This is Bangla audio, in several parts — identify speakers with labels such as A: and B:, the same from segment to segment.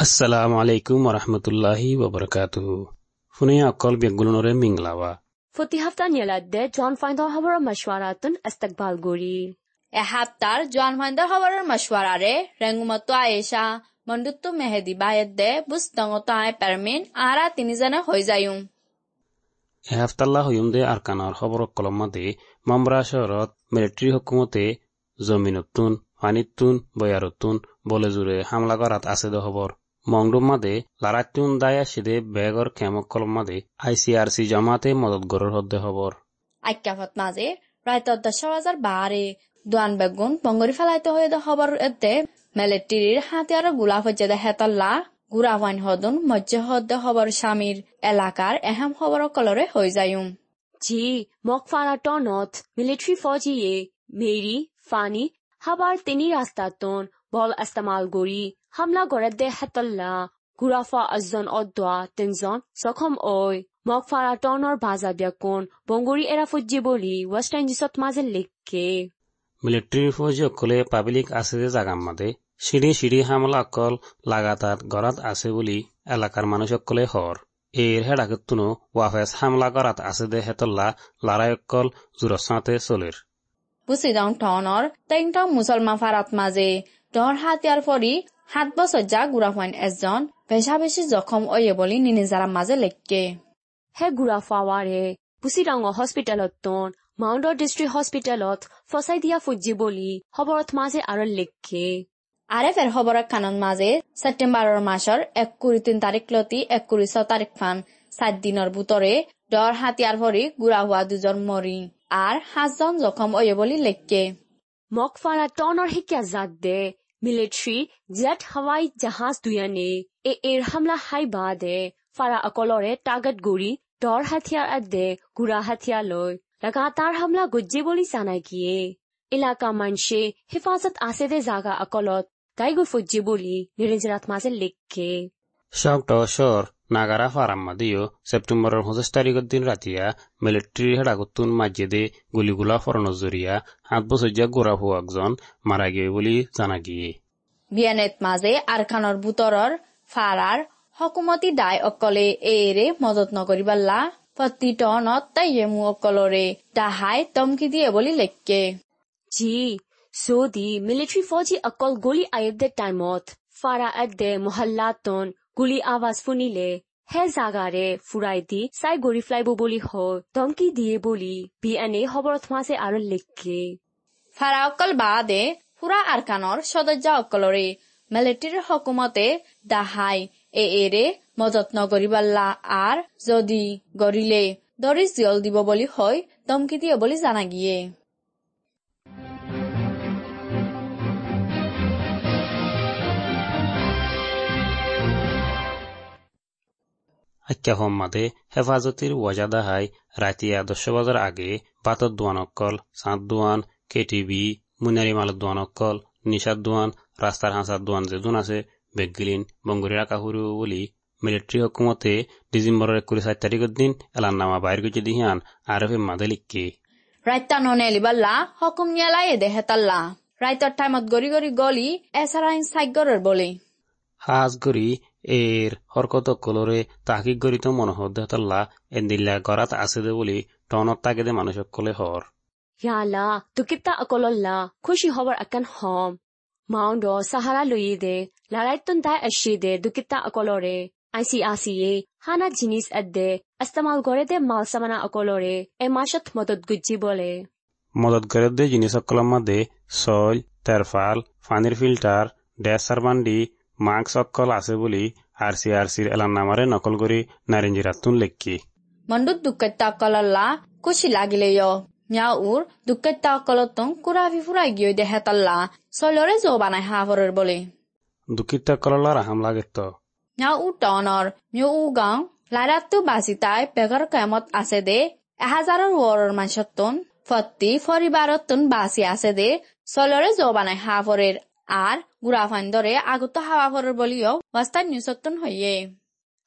A: assalamu alaikum warahmatullahi wabarakatuh. Funia kol begulunore minglawa.
B: প্রতি হপ্তাহ নিয়ালাদে জন ফাইন্দার খবর মশওয়ারাতুন ইস্তেকবাল গরি
C: এহাপ্তার জোয়ান ফাইন্দার খবরের মশওয়ারারে রেঙ্গুমতো আয়েশা মন্ডুত্তু মেহেদি বায়েদে বুস্তঙ্গতো আয় পারমিন আরা তিনিজনে হৈ যায়ুম
A: এহাফতাল্লাহ হুয়ুমদে আরকানার খবর কলমাদে মামরা শহরত মিলিটারি হুকুমতে জমিনতুন পানিতুন বয়ারতুন বলে জুড়ে হামলা করাত আছে দে খবর মংডুম মাদে লারাতুন দায়া সিদে বেগর কেমক কলম মাদে আইসিআরসি জামাতে মদত গরর হদ্দে খবর।
C: আক্যাফত মাঝে প্রায় দশ হাজার বারে দোয়ান বেগুন বঙ্গরি ফেলাইতে হয়ে দে খবর এতে মিলিটারির হাতিয়ারগুলা হচ্ছে দে হেতল্লা গুড়া ওয়াইন হদুন মজ্জে হদ্দে খবর স্বামীর এলাকার এহাম খবর কলরে হৈ যায়ুম।
B: জি মক ফারা টনত মিলিটারি ফৌজি এ মেরি ফানি হাবার তিনি রাস্তাতন বল ইস্তেমাল গড়ে দে হেতল্লা গুরাফা আজন অদোয়া তিনজন জখম ওই মক ফারা টনৰ বাজা বিয়াকুন বংগুৰি এৰা ফুজি বলি ৱেষ্ট ইণ্ডিজত মাজে লিখকে
A: মিলিটারি ফৌজি অকলে পাবলিক আছে যে জাগাম মাদে সিঁড়ি সিঁড়ি হামলা অকল লাগাতার গরাত আছে বলি এলাকার মানুষ অকলে হর এর হেডাকতুনো ওয়াফেস হামলা করাত আছে দে হেতল্লা লারাই অকল জুরসাতে চলের
C: বুচিদাং টনৰ তেংটং মুছলমান ফারাত মাঝে দৰহা তিয়াৰ পৰি সাত বছৰ গুৰাফুৱাইন এজন বেচা বেছি জখম অয়ে বুলি নিনিজাৰ মাজে লেকে
B: হে গুৰাফাৱাৰে গুৰাফুৱাৰে বুচিডাঙ হস্পিটেলত তন মাউণ্ডৰ ডিষ্ট্ৰিক্ট হস্পিটেলত ফচাই দিয়া ফুজি বুলি খবৰত মাজে আৰু লেখে
C: আৰে ফেৰ খবৰ খানৰ মাজে ছেপ্টেম্বৰৰ মাছৰ এক কুৰি তিন তাৰিখ লতি এক কুৰি ছয় তাৰিখ ফান সাত দিনৰ বুটৰে দৰ হাতিয়াৰ ভৰি গুৰা হোৱা দুজন মৰি আৰ সাতজন জখম অয়ে বুলি লেখে
B: মকফাৰা টনৰ শিকা জাত দে মিলিটাৰী জেট হাৱাই জাহাজ দুয়ানে এ এৰ হামলা হাই বা দে ফাৰা অকলৰে টাৰ্গেট গুৰি দৰ হাথিয়াৰ আদে গুৰা হাথিয়াৰ লৈ লাগাতাৰ হামলা গুজ্জি বুলি জানাই কিয়ে এলেকা মানছে হেফাজত আছে দে জাগা অকলত গাই গৈ ফুজি বুলি নিৰঞ্জনাত মাজে লিখকে
A: শকট শর নাগাৰা ফাৰাম মাদিও ছেপ্টেম্বৰৰ পঁচিছ তাৰিখৰ দিন ৰাতিয়ে মিলিট্ৰীৰ হেৰাকুটুন মাজেদি গুলীগোলা ফৰণৰ জৰিয়া সাত আঠবছৰীয়া গোৰা ভুৱাকজন মাৰা গিয়ে বুলি জানাগিয়ে
C: বিয়ানেত মাজে আৰখানৰ বুটৰৰ ফাৰাৰ হকুমতি দাই অকলে এৰে মদত নকৰিবাল্লা। প্ৰতি টনত তাইয়ে মোৰ অকলৰে দাহাই তমকি দিয়ে বুলি লেখকে।
B: জি চৌদি মিলিট্ৰী ফৌজী অকল গুলী আয়ুদ্ধে টাইমত ফাৰা এদ্দে মহল্লা টন গুলি আৱাজ শুনিলে, হে জাগাৰে, ফুৰাই দি, চাই গৰি ফ্লাইব বুলি হয় ধমকি দিয়ে বুলি বি এন খবৰত মাজে আৰু লিখকে
C: ফাৰা অকল বাদে, ফুৰা আৰকানৰ সদস্য অকলৰে, মিলিটাৰীৰ হকুমতে দাহাই, এ এৰে মদত নকৰিবাল্লা আর যদি গৰিলে দৰি জিয়ল দিব বুলি হয় ধমকি দিয়ে বুলি জানা গিয়ে।
A: আচ্ছা হম্মাদে হেফাজতির ওয়াজাদা হাই রাতিয়া দশ বাজার আগে বাতর দোয়ান অক্কল চাঁদ দোয়ান কেটিভি মুনারি মালত দোয়ান অক্কল নিশাদ দোয়ান রাস্তার হাঁসার দোয়ান যেদুন আছে বেগগিলিন বঙ্গুরি রাখা হুরু বলি মিলিটারি হকুমতে ডিসেম্বরের একুশ সাত তারিখের দিন এলান নামা বাইর গেছে দিহিয়ান আরফে মাদে লিখকে।
C: রাইতা ননেলিবাল্লা হকুম নিয়ালাই দেহেতাল্লা রাইতার টাইমত গড়ি গড়ি গলি এসারাইন সাইগরের বলে।
A: হাজ গরি এর হরকত কলরে তাহিক গরিত মনোহদ্দাল্লা এন্দিল্লা গরাত আছে দে বলি টনত তাকে দে মানুষ কলে হর
B: ইয়ালা দুকিতা অকলল্লা খুশি হবৰ আকান হম। মাউণ্ড সাহাৰা লৈয়ে দে লাৰাইতন তাই আছি দে দুকিতা অকলৰে। আইচি আছিয়ে হানা জিনিস এদে ইস্তেমাল কৰে দে মাল সামানা অকলৰে এ মাসত মদত গুজি বলে।
A: মদত করে দে জিনিস কলম মাদে সল তেরফাল পানির ফিল্টার ড্যাস সারবান্ডি মাস্ক অক্কল আছে বলি আর সি আর সির এলান নামারে নকল করি নারেঞ্জিরাতুন লেখকি।
C: মন্ডুত দুঃখতা অকলল্লা খুশি লাগিলে মিয়া উর দুঃখতা অকলতং কুরাভি ফুরাই গিয়ে দেহেতাল্লা। চলরে জো বানাই হাফরের বলে।
A: দুঃখিত কললার আহাম লাগেত
C: মিয়া উ টনৰ মিউ উ গাঁও লাইৰাতটো বাজি তাই বেগৰ কামত আছে দে। এহাজাৰৰ ওৰৰ মাছতোন ফত্তি ফরিবারতন বাসি আছে দে। চলরে জো বানাই হাফরের আর গুড়া ফান্দৰে আগত হাৱা ফৰৰ বলিও ৱাস্তা নিউজতন হৈয়ে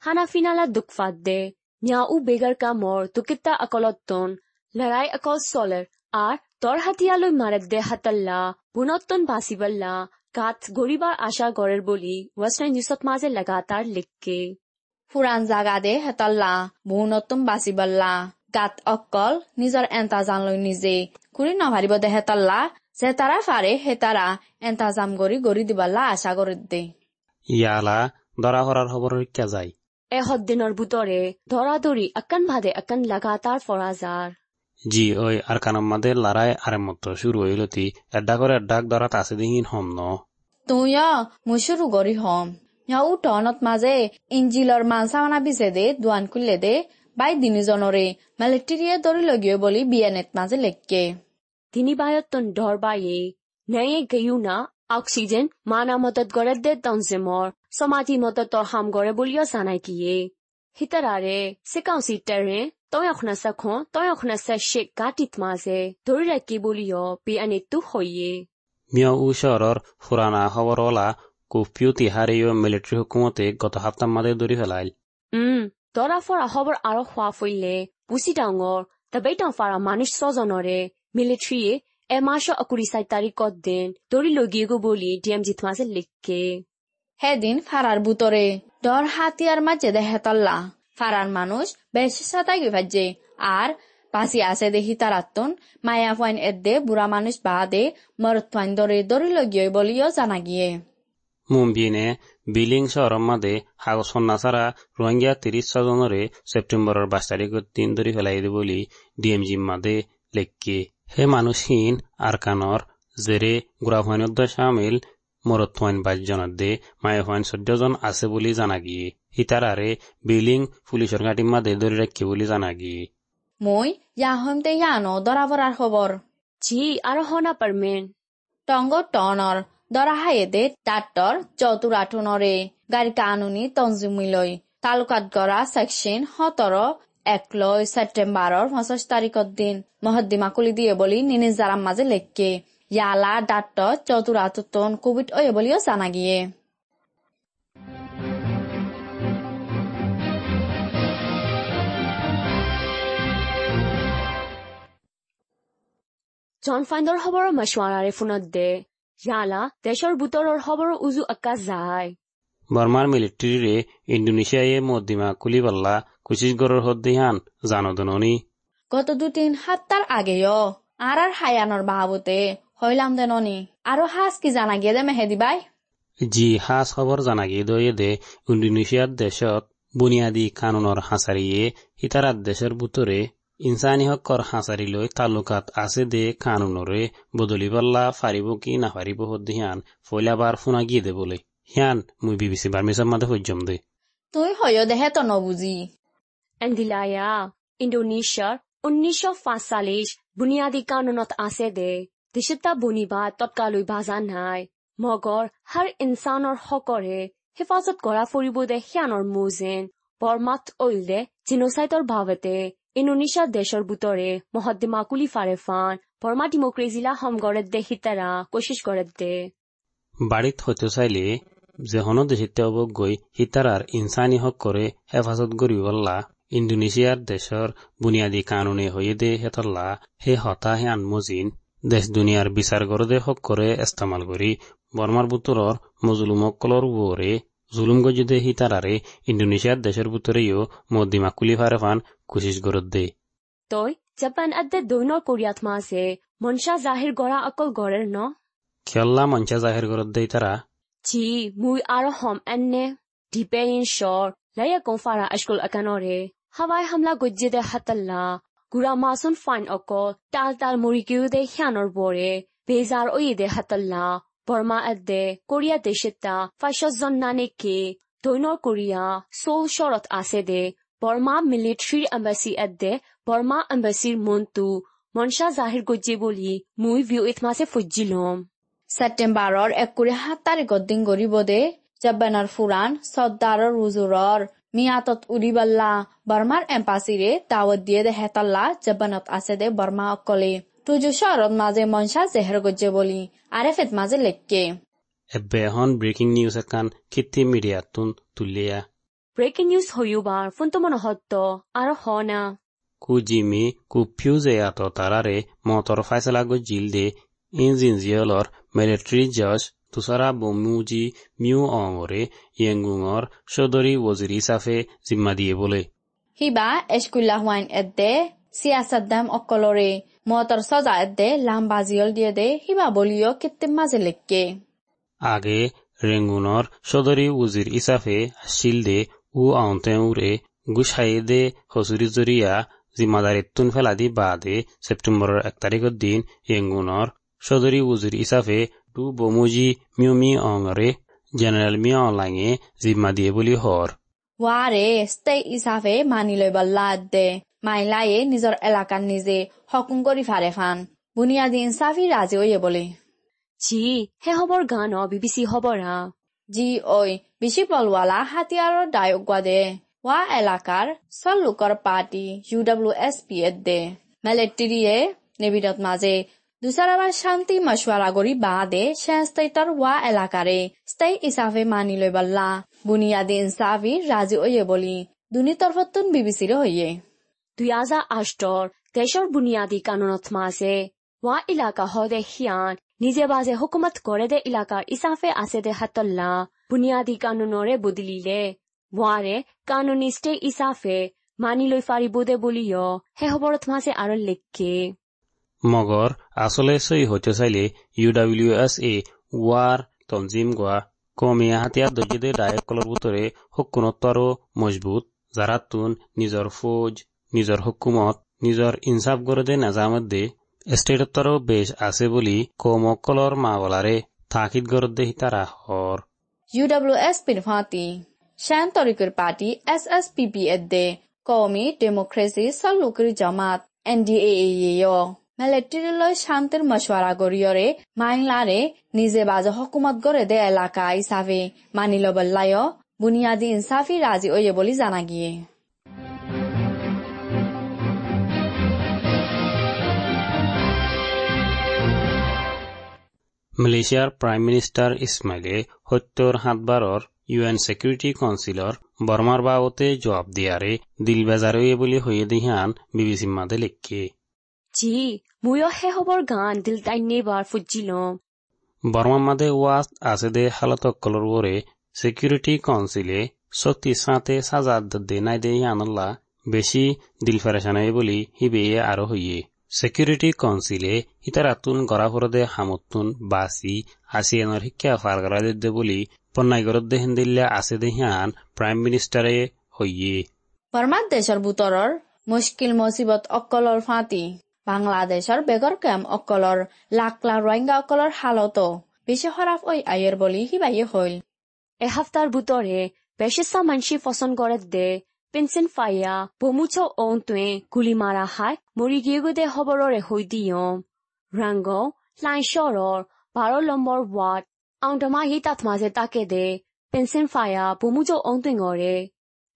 B: খানা ফিনালা দুখ ফাট দে নিয়া উ বেগাৰ কামৰ তুকিতা আকলত তন লৰাই অকল চলৰ আৰ তৰ হাতিয়ালৈ মাৰে দে হাতাল্লা পুনত্তন বাচিবাল্লা কাত গৰিবাৰ আশা গড়েৰ বলি ৱাস্তা নিউজত মাজে লগাতাৰ লিখকে
C: ফুৰাণ জাগা দে হেতাল্লা বহুনত্তম বাচিবাল্লা গাত অকল নিজৰ এটা জান লৈ নিজে কোনে নভাৰিব দে হেতাল্লা যে তাৰা ফাৰে হে তাৰা এন্তাজাম কৰি গৰি দিবল্লা আশা দে
A: ইয়ালা দৰা হরার খবর শিক্ষা যায়
B: এহত দিনৰ বুটৰে ধৰাধৰি আকান ভাদে আকান লাগাতার ফরাজার
A: জি ওই আর কানাম মাদে লড়াই আরে মতো শুরু হইলতি এড্ডা করে এড্ডাক দরাত আছে দিহিন হম ন
C: তুই মই শুরু কৰি হম ইয়াও টনত মাজে ইঞ্জিলৰ মালচা মানা বিচে দে দুৱান খুলিলে দে বাই তিনিজনৰে মেলেক্টেৰিয়া দৰি লগিয়ে বুলি বিয়ানেত মাজে লেখকে
B: তিনিবাৰত তন ধৰ বা নেয়ে গেয়ো অক্সিজেন মানা মতত গড়ে দে তন যে মৰ সমাজী মতত তৰ সাম গড়ে বুলিও জানাই কিয়ে এ হিতাৰাৰে চিকাও চিটাৰে তই অখনাচা খোৱা তই অখনাচা শেখ গাটিত মাজে ধৰি ৰাখি বুলিও পি আনি তু হৈয়ে
A: মিয়া ওচৰৰ খুৰানা খবৰলা কুফিউ তিহাৰীয় মিলিটাৰী হুকুমতে গত সপ্তাহ মাদে ধৰি পেলাইল
B: উম দৰা ফৰা খবৰ আৰু খোৱা ফুৰিলে পুচি ডাঙৰ তবেই ফাৰা মানুহ ছজনৰে মিলিটারিয়ে এ মাসো আকুরি সাই তারিখত দিন? দরি লগিয়ে গো বলি ডিএম জিত মাঝে লিখকে।
C: সেদিন ফারার বুতরে ডর হাতিয়ার মাঝে দে হেতল্লা ফারার মানুষ বেশ সাতাই গিভাজ্যে আর পাশি আছে দেখি তারাত্তন। মায়া ফাইন এদে বুড়া মানুষ বাদে মরত ফাইন দরে দরি লগিয়ে বলিও জানা গিয়ে।
A: মুম্বিনে বিলিং শহরের মাদে হাগজ সন্না ছাড়া রোহিঙ্গা তিরিশ ছজনরে সেপ্টেম্বরের বাইশ তারিখত দিন ধরি ফেলাই বলি ডিএমজি মাদে লেখকে। হে মানুষহীন, আরকানর, জেরে গুড়াফাইনত সামিল মরত্বাইন বাইশ জনের দে মায়াফাইন চৈধ্য জন আছে বুলি জানা গিয়ে হিতারারে, বিলিং পুলিশের ঘাটির মাদে ধরে রাখি বুলি জানা গিয়ে
C: মই ইয়া হমতে ইয়ানো দরা বরার খবর
B: জি আরও হনা পারমেন
C: টঙ্গ টনর দরা হায়েদে টাট্টর চতুরাঠুনরে গাড়ি কানুনি তঞ্জুমিলৈ, তালুকাত গড়া সেকশন সতৰ এক লয় ছেপ্টেম্বৰৰ পঁচিছ তাৰিখৰ দিন মহদ্দিমা খুলি দিয়ে বুলি নিনিজাৰাম মাজে লেখকে। ইয়ালা ডাট চতুৰাতন কোভিড অয়ে বুলিও জানাগিয়ে
B: জন ফাইণ্ডৰ খবৰ মছৱাৰাৰে ফোনত দে। ইয়ালা দেশৰ বুটৰৰ খবৰ উজু আকাশ যায়।
A: বৰ্মাৰ মিলিট্ৰীৰে ইণ্ডোনেছিয়াই মদ্দিমা কুলি পাল্লা কুলিবাল্লা কুচিসগড়ের হদ্দিহান জানদননি
C: গত দুদিন সাতটার আগেও আর আর হায়ানোর বাহাবতে হইলাম দেননি আরও হাস কি জানা গিয়ে দে মেহেদি বাই
A: জি হাস খবর জানা গিয়ে দয়ে দে ইন্দোনেশিয়ার দেশত বুনিয়াদী কানুনৰ হাঁচাৰিয়ে সিতাৰাত দেশৰ বুটৰে ইনচানী হকৰ হাঁচাৰিলৈ তালুকাত আছে দে কানুনৰে বদলি পাল্লা ফাৰিব কি নাফাৰিব সদ্দিহান ফইলাবাৰ ফোনা গিয়ে দে বলে। হিয়ান মুই বিবিচি বার্মিসার মাঝে হজ্জম দে।
C: তুই হইও দেহে তো নবুজি
B: এন্দিলায়া ইন্দোনেছিয়াৰ উনিশশো পাঁচচল্লিশ বুনিয়াদী কানুনত আছে দে দেশতা বনিবা তৎকালৈ বাজা নাই মগৰ হাৰ ইনচানৰ সকৰে হেফাজত কৰা ফুৰিব দে সিয়ানৰ মোজেন বৰমাত অইল দে জিনোচাইটৰ ভাৱতে ইন্দোনেছিয়া দেশৰ বুটৰে মহদ্দিমা কুলি ফাৰে ফান বৰ্মা ডিমক্ৰেজিলা সমগৰে দে হিতাৰা কোচিছ কৰে দে
A: বাড়িত হইতে চাইলে যেহনো দেশিতে অবক গৈ হিতারার ইনসানি হক করে হেফাজত গরিবল্লা ইন্দোনেশিয়ার দেশর বুনিয়াদী কানুনে হয়ে দে হেতল্লা হে হতা হে আনমজিন। দেশ দুনিয়ার বিচার গরদে হক করে ইস্তেমাল করি বর্মার বুতরর মজলুমকলর উপরে জুলুম গজুদে হিতারারে ইন্দোনেশিয়ার দেশের বুতরেও মদ্দিমা কুলি ফারে ফান কুচিস গরদ দে।
B: তই জাপান আদে দৈনৰ কোৰিয়াত মাছে মনসা জাহিৰ গৰা অকল গড়েৰ ন?
A: খেল্লা মঞ্চা জাহির গরদ দে তারা
B: জি মুই আৰু হম এনে ডিপে ইন শৰ লায়া কংফাৰা আশকুল আকানৰে। হাৱাই হামলা গজ্জে দে হাতাল্লা গুৰা মাছুন ফাইন অকল তাল তাল মৰিকিও দে সিয়ানৰ বৰে বেজাৰ অয়ে দে হাতাল্লা বৰ্মা আদে কোৰিয়া দেশেতা ফাইছত নানে কে দৈনৰ কোৰিয়া চৌল চৰত আছে দে বৰ্মা মিলিটাৰী এম্বাচি আদে বৰ্মা এম্বাচিৰ মনটো মনসা জাহিৰ গজ্জে বুলি মুই ভিউ ইথ মাছে ফুজিলম
C: ছেপ্টেম্বৰৰ একুৰি সাত তাৰিখৰ দিন গৰিব দে জাপানৰ ফুৰাণ চৰ্দাৰৰ ৰুজুৰৰ মিয়াতত উৰিবাল্লা বৰ্মাৰ এম্পাচিৰে দাৱত দিয়ে দে হেতাল্লা জাপানত আছে দে বৰ্মা অকলে টুজু চহৰত মাজে মনসা জেহেৰ গজ্জে বুলি আৰেফেত মাজে লেখকে
A: এব্বে এখন ব্রেকিং নিউজ একান খিত্তি মিডিয়াতুন তুলিয়া
B: ব্ৰেকিং নিউজ হয়ুবাৰ ফোনটো মন সত্য আৰু হ না
A: ku jimi ku fuse ato tarare motor faisala go jilde. তুসারা বমুজি মিউ অঙরে ইয়েঙ্গুঙর সদরি ওজির ইসাফে জিম্মা দিয়ে বলে
C: হিবা এসকুল্লা হুয়াইন এদ্দে সিয়াসাদ্দাম অকলরে মতর সজা এদ্দে লাম্বাজিয়ল দিয়ে দে হিবা বলিও কেত্তে মাঝে লেখকে
A: আগে রেঙ্গুনর সদরি উজির ইসাফে শিলদে উ আউন্তে উরে গুসাইদে হসুরি জরিয়া জিম্মাদারিত্তুন ফেলাদি বাদে সেপ্টেম্বরের এক তারিখের দিন রেঙ্গুনর সদরি উজির ইসাফে ဘူဘုံမူကြီးမြို့မင်းအောင်ရေ General မြောင်းလိုင်းရဲ့ဇီမာဒီဘူလီဟော်
C: ဝါရဲ State is have money level လာတဲ့မိုင်လိုက်ရဲ့ Nizor Elakan Nize ဟောကုံကိုရီဖာရဖန်ဘူနီယာဒင်စာဖီရာဇီဝရေဘိုလီ
B: ဂျီဟဲဟောဘော်ဂါနော BBC ဟောဘော်ရာ
C: ဂျီအိုယ်မီရှိပလဝါလာဟာတီယာရောဒါယိုကွာတဲ့ဝါအလာကာဆလုကာပါတီ UWSPA တဲ့မလက်တီရီရဲ့နေပြည်တော်မှာစေ দুসারাবার শান্তি মশওয়ারা করি বাদে সেস্তাইতর ওয়া এলাকারে স্থায়ী হিসাবে মানি লই বললা। বুনিয়াদি ইনসাফি রাজি ওয়ে বলি দুনি তরফতুন বিবিসির হইয়ে
B: দুই হাজাৰ আঠৰ দেশৰ বুনিয়াদী কানুনত মাঝে ওয়া ইলাকা হদে হিয়ান, নিজে বাজে হুকুমত করে দে ইলাকার ইসাফে আছে দে হাতল্লা। বুনিয়াদী কানুনরে বদলিলে। ওয়ারে কানুনি স্টে ইসাফে মানি লৈ ফারিব দে বলিও হে হবরত মাঝে আরও লেখকে।
A: মগৰ আচলে চহী হৈ চাইলে ইউ ডাব্লিউ এছ এ ৱাৰ তঞ্জিম গোৱা কমিয়া হাতিয়াৰ দৈগিদে ডায়েক কলৰ বুটৰে সক্ষুণত্ব আৰু মজবুত জাৰাতুন নিজৰ ফৌজ নিজৰ হুকুমত নিজৰ ইনচাফ গড়দে নাজামত দে ষ্টেটত আৰু বেজ আছে বলি কম কলৰ মা বলাৰে থাকিত গড়দে সীতাৰা হৰ
C: ইউ ডাব্লিউ এছ পিনফাতি শ্যান তৰিকৰ party S S P P add দে কমি democracy চল্লুকৰি Jamaat N D A এ মেলেট্রিলৈ শান্তির মশওয়ারা গরিয়রে মাইলারে নিজে বাজে হকুমত গড়ে দে এলাকা হিসাবে মানি লবল্লায় বুনিয়াদি ইনসাফি রাজি ওয়ে বলি জানা গিয়ে।
A: মালয়েছিয়ার প্রাইম মিনিস্টার ইসমাইলে সত্তর সাতবাৰৰ ইউ এন ছিকিউৰিটি কাউন্সিলৰ বৰ্মাৰ বাবতে জবাব দিয়াৰে দিল বেজাৰয়ে বুলি হৈয়ে দিহান বিবিচি মাদে লেখকে
B: জি ময়ো হে হবৰ গান দিল তাই নেবার ফুজিলম।
A: বর্মা মাদে ওয়াজ আছে দে হালতকলর ওরে সিকিউরিটি কাউন্সিলে শক্তি সাঁতে সাজা দে নাই দে আনল্লা বেশি দিল ফেরেশানাই বলি হিবে আরও হইয়ে। সিকিউরিটি কাউন্সিলে ইতারাতুন গড়া ফরদে হামতুন বাসি আসিয়ানর শিক্ষা ফারগরা দে বলি দে হিন্দিল্লা আছে দে হিয়ান প্রাইম মিনিস্টারে হইয়ে।
C: বর্মার দেশের বুতৰৰ মুশকিল মুসিবত অকলৰ ফাঁতি। বাংলাদেশৰ বেগৰ কেম অকলৰ, লাখ লাখ রোহিঙ্গা অকলৰ হালতো। বেছি খৰাপ ঐ আয়ের বলি সিবাইয়ে হইল
B: এসপ্তাহর ভিতরে বেশিসা মানসি ফসন করে দে পেনশন ফাইয়া, বমুচ ওন তুয়ে গুলি মারা হাই মরি গিয়ে দে হবররে হই দিয়ম রাঙ্গ লাইন শরর বারো নম্বর ওয়ার্ড আউন্ডমা হি তাত মাঝে তাকে দে পেনশন ফাইয়া, বমুচ ওন তুই গরে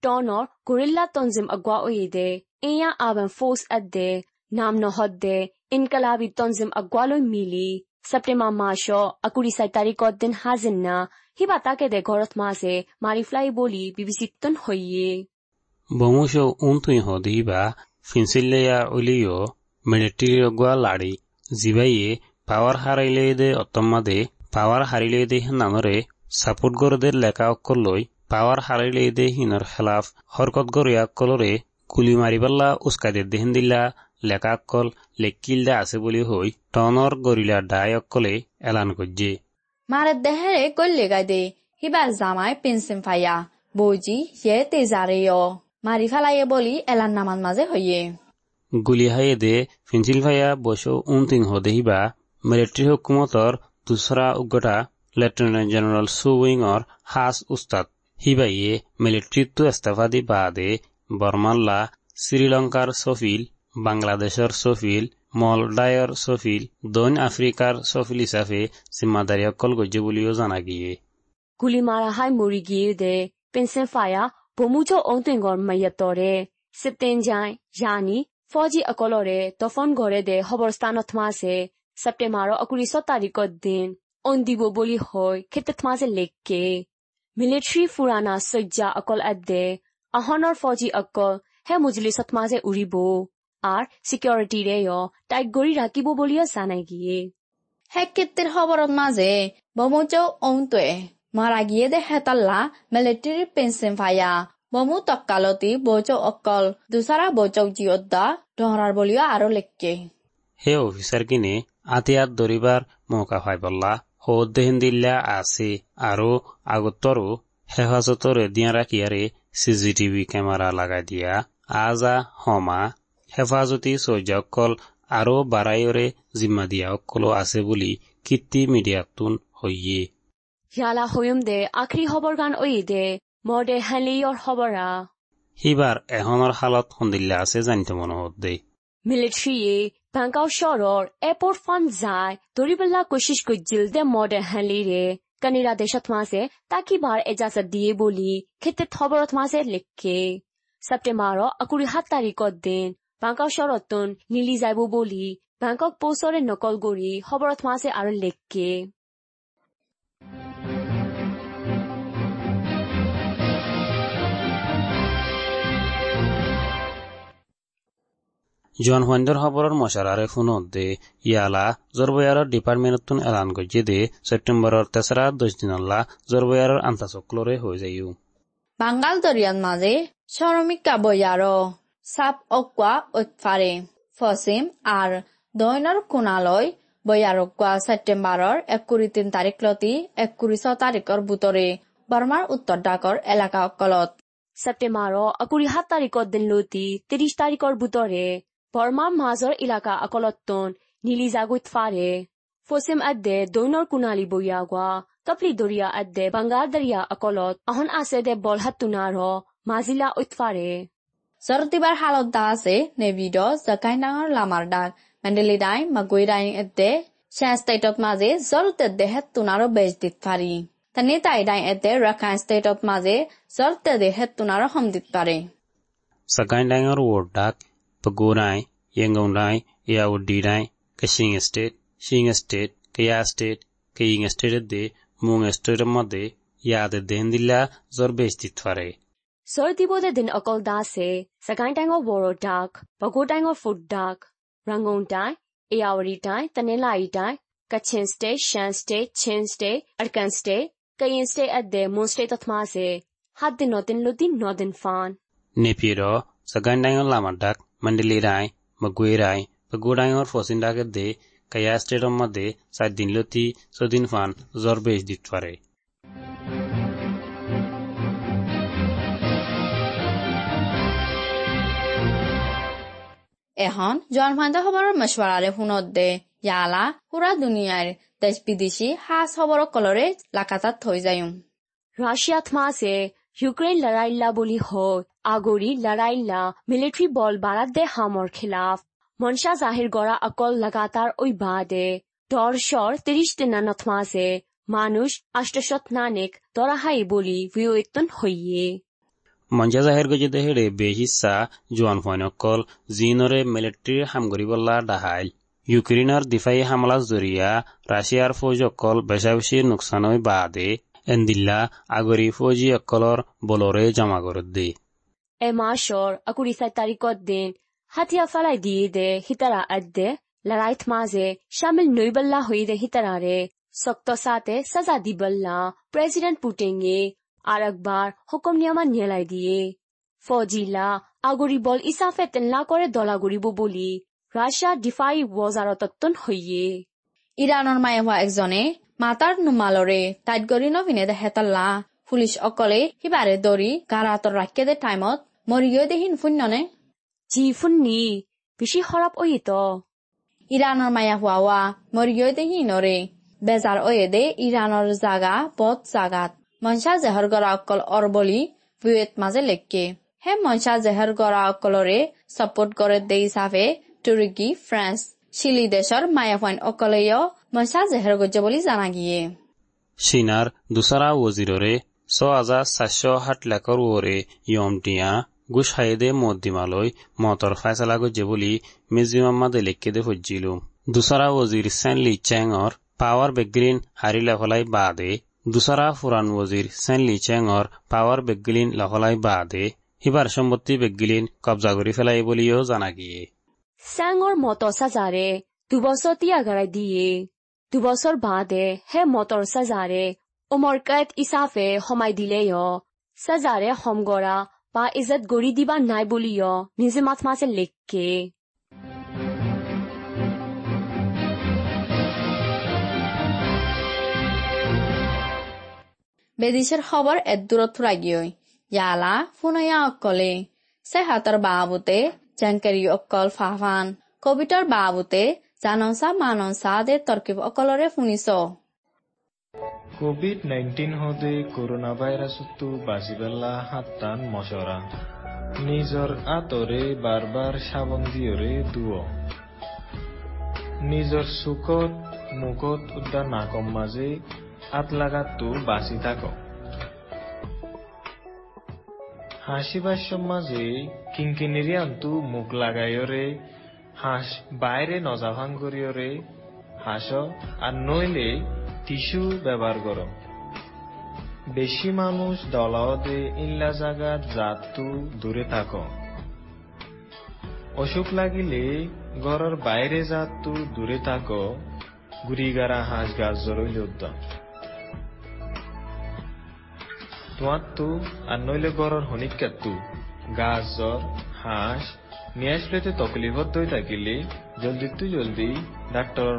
B: টনর গরিল্লা তনজিম আগwa ওই দে ইয়া আবেন ফোর্স এদ দে লই মিলি সেপ্টেম্বর মাসও আকুড়ি সাই তারিখত দিন হাজিন না হিবা তাকে দে ঘরত মাঝে মারি ফ্লাই বলি বিবিসি তন হইয়ে
A: বমুশো উন্তুই হদিবা ফিনসিল্লেয়া উলিও মিলিটারি লাড়ি জিবাইয়ে পাওয়ার হারাইলে দে অতম্মাদে পাওয়ার হারিলে দে নানরে সাপোর্ট গরদের লেখা অক্ষর লই পাওয়ার হারাইলে দে হিনর খেলাফ হরকত গরিয়া কলরে গুলি মারিবাল্লা উস্কাদের দেহেন দিল্লা লেখা অকল লেকিল দে আছে বলি হই টনর গরিলা ডাই অকলে এলান করছে
C: মারে দেহেরে গল্লে গাই দে হিবার জামাই পেনশন ফাইয়া বৌজি ইয়ে তেজারে মারি ফেলাইয়ে বলি এলান নামান মাঝে হইয়ে
A: গুলি হাইয়ে দে ফিনসিল ভাইয়া বসো উনতিং হদেহিবা মিলিটারি হুকুমতর দুসরা উগ্গটা লেফটেন্যান্ট জেনারেল সুউইংর হাস উস্তাদ। হিবাইয়ে মিলিটারিত্ব ইস্তফা দি বাদে বর্মাল্লা শ্রীলঙ্কার সফিল বাংলাদেশের সফিল মলডায়র সফিল দক্ষিণ আফ্রিকার সফিল হিসাবে জিম্মাদারি অকল গজ্জে বলিও জানা গিয়ে
B: গুলি মারা হাই মরি গিয়ে দে পেনশন ফাইয়া বমুচ ওন তুই গর মাইয়াতরে সেপ্টেন যাই জানি ফৌজি অকলরে তফন ঘরে দে হবর স্থানত মাসে সেপ্টেম্বর অকুরি ছ তারিখত দিন অন দিব বলি হয় ক্ষেত্ৰত মাঝে লেখকে মিলিটারি ফুরানা সজ্জা অকল আদে আহনৰ ফৌজি অকল হে মজলিছত আর সিকিউরিটি রেও তাই গড়ি রাখিব বলিও জানাই গিয়ে
C: হেক কেপ্তের খবরত মাঝে বমুচ অংতে মারা গিয়ে দে হেতাল্লা মিলিটারি পেনশন ভাইয়া বমু তকালতি বৌচ অকল দুসারা বৌচক জিয়দ্দা ধরার বলিও আরো লেখকে
A: হে অফিসার কিনে আতিয়াত ধরিবার মৌকা হয় বললা হদ্দেহীন দিল্লা আছে আৰু আগতৰো হেফাজতৰে দিয়া ৰাখিয়াৰে চি জি টিভি কেমেৰা লগাই দিয়া আজা হমা হেফাজতি বাৰাইৰে জিম্মা দিয়া অকলো আছে বুলি কীৰ্তি মিডিয়াতুন হইয়ে
B: ইয়ালা হয়ুম দে আখৰি খবৰ গান ঐ দে মৰ দে হেলিয়ৰ খবৰা।
A: সিবাৰ এহনৰ হালত সন্দিল্লা আছে জানিত মনোহত দে।
B: মিলিটাৰীয়ে বাংকাও চহৰৰ এয়াৰপৰ্ট ফান যায় দৌৰিবলা কোচিছ কৰিছিল দে মৰ দে হেলিৰে। কানিৰা দেশত মাছে তাকিবাৰ এজাজত দিয়ে বুলি খেতে খবৰত মাছে লিখে। ছেপ্টেম্বৰৰ আকুৰি সাত তাৰিখত দিন বাংকক শৰতন নীলি যাইব বলি বাংকক পৌঁছৰে নকল গড়ি খবৰত মাছে আৰ লেখকে
A: জন সন্ধ্যৰ খবৰৰ মচাৰাৰে শুনত দে ইয়ালা জৰবয়াৰৰ ডিপাৰ্টমেণ্টত এলান কৰিছে দে ছেপ্টেম্বৰৰ তেচৰা দহ দিনলা জৰবয়াৰৰ আন্তাচকলৰে হৈ যায়ো।
C: বাংগাল দৰিয়াৰ মাজে শ্ৰমিক কাবয়াৰ। চাপ অকোৱা অক্ষাৰে ফচিম আৰু দৈনৰ কোণালৈ বৈয়াৰকোৱা ছেপ্টেম্বৰৰ একুৰি তিন তাৰিখ লতি একুৰি ছ তাৰিখৰ বুটৰে বৰ্মাৰ উত্তৰ ডাকৰ এলেকাসকলত।
B: ছেপ্টেম্বৰৰ একুৰি সাত তাৰিখৰ দিন লতি ত্ৰিশ তাৰিখৰ বুটৰে বৰ্মাৰ মাজৰ এলেকা অকলত নীলি জাগুত ফাৰে। ফচিম আদ্যে দৈনৰ কোণালী বৈয়া গোৱা কপলি দৰিয়া আদ্যে বাংগাৰ দৰিয়া অকলত অহন আছে দে বলহাতুনাৰ মাজিলা উৎফাৰে
C: ဇော်တိပါနေပြည်တော်၊စစ်ကိုင်းတိုင်းက လာမှာတာမန္တလေးတိုင်း၊မကွေးတိုင်းအသဲရှမ်း State of မှာစေဇော်လူတက်တဲ့ဟက် तुनारो बेच दितफारी तनेताई တိုင်းအသဲရခိုင် State of မှာစေဇော်တက်တဲ့ हेत तुनारो हम दितफारे
A: စစ်ကိုင်းတိုင်းက ဝတ်တာပဲခူးတိုင်း၊ရန်ကုန်တိုင်း၊ဧရာဝတီတိုင်းကချင် State ၊ချင်း State ၊ကယား State ၊ကရင် State အသဲမွန် State မှာစေရာသဲဒိန်ဒီလာဇော် बेच दितफारे
B: Sortibo the din okol da se, Sakai Tang of Woro Dark, Bogo Tang of Food Dark, Rangon Dai, Ayawari Dai, Tanilai Dai, Kachin Stay, Shan Stay, Chin Stay, Arkan Stay, Kayin Stay at the Moon Stay Tathma se, Had the Notin Lutin Notin Fan.
A: Nepiro, Sakai Tang of Lama Dark, Mandali Dai, Magui Dai, Bogo Tang of Fosin Dark at the, Kaya Stay of Made, Sadin Luti, Sodin Fan, Zorbe is Ditware.
C: এখন জন্মান্ত খবৰৰ মশৱাৰাৰে শুনত দে। ইয়ালা, পুৰা দুনিয়াৰ দেশ বিদেশি সাজ খবৰ কলৰে লাকাতাত থৈ যায়ম।
B: রাশিয়াত মাসে ইউক্রেন লড়াইল্লা বলি হয় আগরি লড়াইল্লা মিলিটারি বল বারাত দে হামর খিলাফ। মনসা জাহির গড়া অকল লাগাতার ওই বাদে। দর্শর তিরিশ দিনানত মাসে মানুষ আষ্টশত নানিক দরাহাই বলি ভিওইতন হইয়ে
A: মঞ্জা জাহের গজে দেহেৰে বেহিচ্ছা, জোৱান ফৈনকল জিনৰে মিলিটাৰী হামগৰিবল্লা ডাহাইল ইউক্ৰেইনৰ দিফাই হামলাৰ জৰিয়া, ৰাছিয়াৰ ফৌজসকল বেচা বেছি নোকচানৈ বাদে, এন্দিল্লা আগৰি ফৌজি অকলৰ বলৰে জমা কৰি দিয়ে
B: এ মাসর আকুরি সাত তারিখত দিন হাতিয়া ফালাই দিয়ে দে হিতারা আদে লড়াইত মাঝে শামিল নইবল্লা হই দে হিতারারে শক্ত সাথে সাজা দিবল্লা প্রেসিডেন্ট পুটিংয়ে আর একবার হুকুম নিয়মা নিয়েলাই দিয়ে। ফজিলা আগরি বল ইসাফে তেনলা করে দলাগরিব বলি। রাশিয়া ডিফাই ওয়াজারতত্তন হইয়ে।
C: ইৰাণৰ মায়ে হোৱা একজনে মাতাৰ নুমালৰে টাইট গৰি নপিনে দেহেতাল্লা পুলিচ অকলে সিবাৰে দৰি গাৰাতৰ ৰাখে দে টাইমত মৰিগৈ দেহিন শূন্যনে
B: জি ফুন্নি বেশি খারাপ ওই তো
C: ইৰাণৰ মায়া হোৱা হোৱা মৰিগৈ দেহিনৰে বেজাৰ অয়ে দে ইৰাণৰ জাগা পথ জাগাত। মনচা জেহৰ গৰা অকল অৰ বলি ভুয়েত মাজে লেকে। হে মনচা জেহৰ গৰা অকলৰে চপোৰ্ট কৰে দে হিচাপে তুৰ্কী ফ্ৰান্স চিলি দেশৰ মায়াফাইন অকলেও মনচা জেহৰ গজ্য বুলি জানা গিয়ে।
A: চীনাৰ দোচাৰা ৱজিৰৰে ছ হাজাৰ চাৰিশ সাত লাখৰ ওৱৰে য়মটিয়া গুছাইদে মদ্দিমালৈ মতৰ ফাইচলা গজ্য বুলি মেজিমাম্মাদে লেকেদে সুজিলো দোচাৰা ৱজিৰ চেন লি চেঙৰ পাৱাৰ বেগ্ৰীণ হাৰিলা ফলাই বাদে দুসাৰা ফুৰান ওজিৰ সেনলি চেঙৰ পাওয়াৰ বেগগিলিন লহলাই বাদে এবাৰ সম্পত্তি বেগগিলিন কবজা কৰি ফেলাই বুলিও জানা গিয়ে।
B: চাঙৰ মটৰ চাজাৰে দুবছৰ টিয়াগাৰাই দিয়ে। দুবছৰ বাদে হে মটৰ সাজাৰে অমৰকায়ত ইছাফে সমাই দিলেও সাজাৰে সমগৰা বা ইজত গৰি দিবা নাই বুলিও নিজে মাছ মাছে লেখকে।
C: বেদিছৰ খবৰ এদূৰত ফুৰাগি য়ালা ফুনয়া অকলে চেহাতৰ বাবুতে জেংকাৰী অকল ফাহান কবিতাৰ বাবুতে জানচা মানচা দে তৰ্কিব অকলৰে শুনিছ
D: কোভিড নাইনটিন হদে কৰোণা ভাইৰাছতো বাজিবেলা হাতান মচৰা নিজৰ আঁতৰে বাৰ বাৰ চাবন দিয়ৰে দুৱ নিজৰ চুকত মুখত উদ্যান নাকম মাজে আত লাগাতো বাঁচি থাক। হাসিবার মাঝে কিঙ্কিনিরি আন্তু, মুখ লাগাইয়রে হাঁস বাইরে নজাভাং করিয়রে হাঁস আর নইলে টিস্যু ব্যবহার করো। বেশি মানুষ দলাওদে ইল্লা জাগাত জাতু দূরে থাকো। অসুখ লাগিলে ঘরের বাইরে জাতু দূরে থাকো। গুড়িগারা হাঁস গাছ জরইল উদ্যম তোমারতো আর নইলে ঘরের হনিকাত্তু গাছ, জ্বর, হাঁস, নিয়ে আসলেতে তকলিফত দই থাকিলে জলদি তু জলদি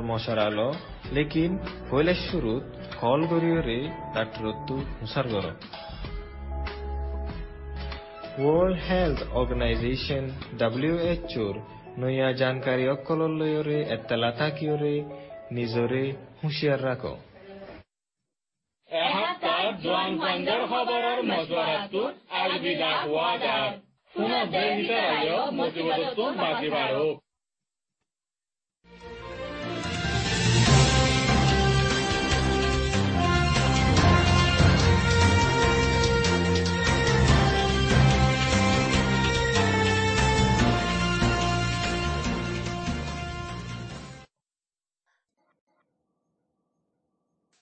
D: মশার আলো। লেকিন হইলে শুরুত কল গরিয়রে ডাক্তরত্তু হুসার গর ওয়ার্ল্ড হেলথ অর্গানাইজেশন ডাব্লিউএচওর নয়া জানকারী অকলর লয়রে এত্তালা থাকিয়রে নিজরে হুঁশিয়ার রাখো।
E: এসপ্তাহ জোৱান পাণ্ডেৰ খবৰৰ মজুৱাৰাটোত আলবিদা হোৱা যায়। পুনৰ দেশ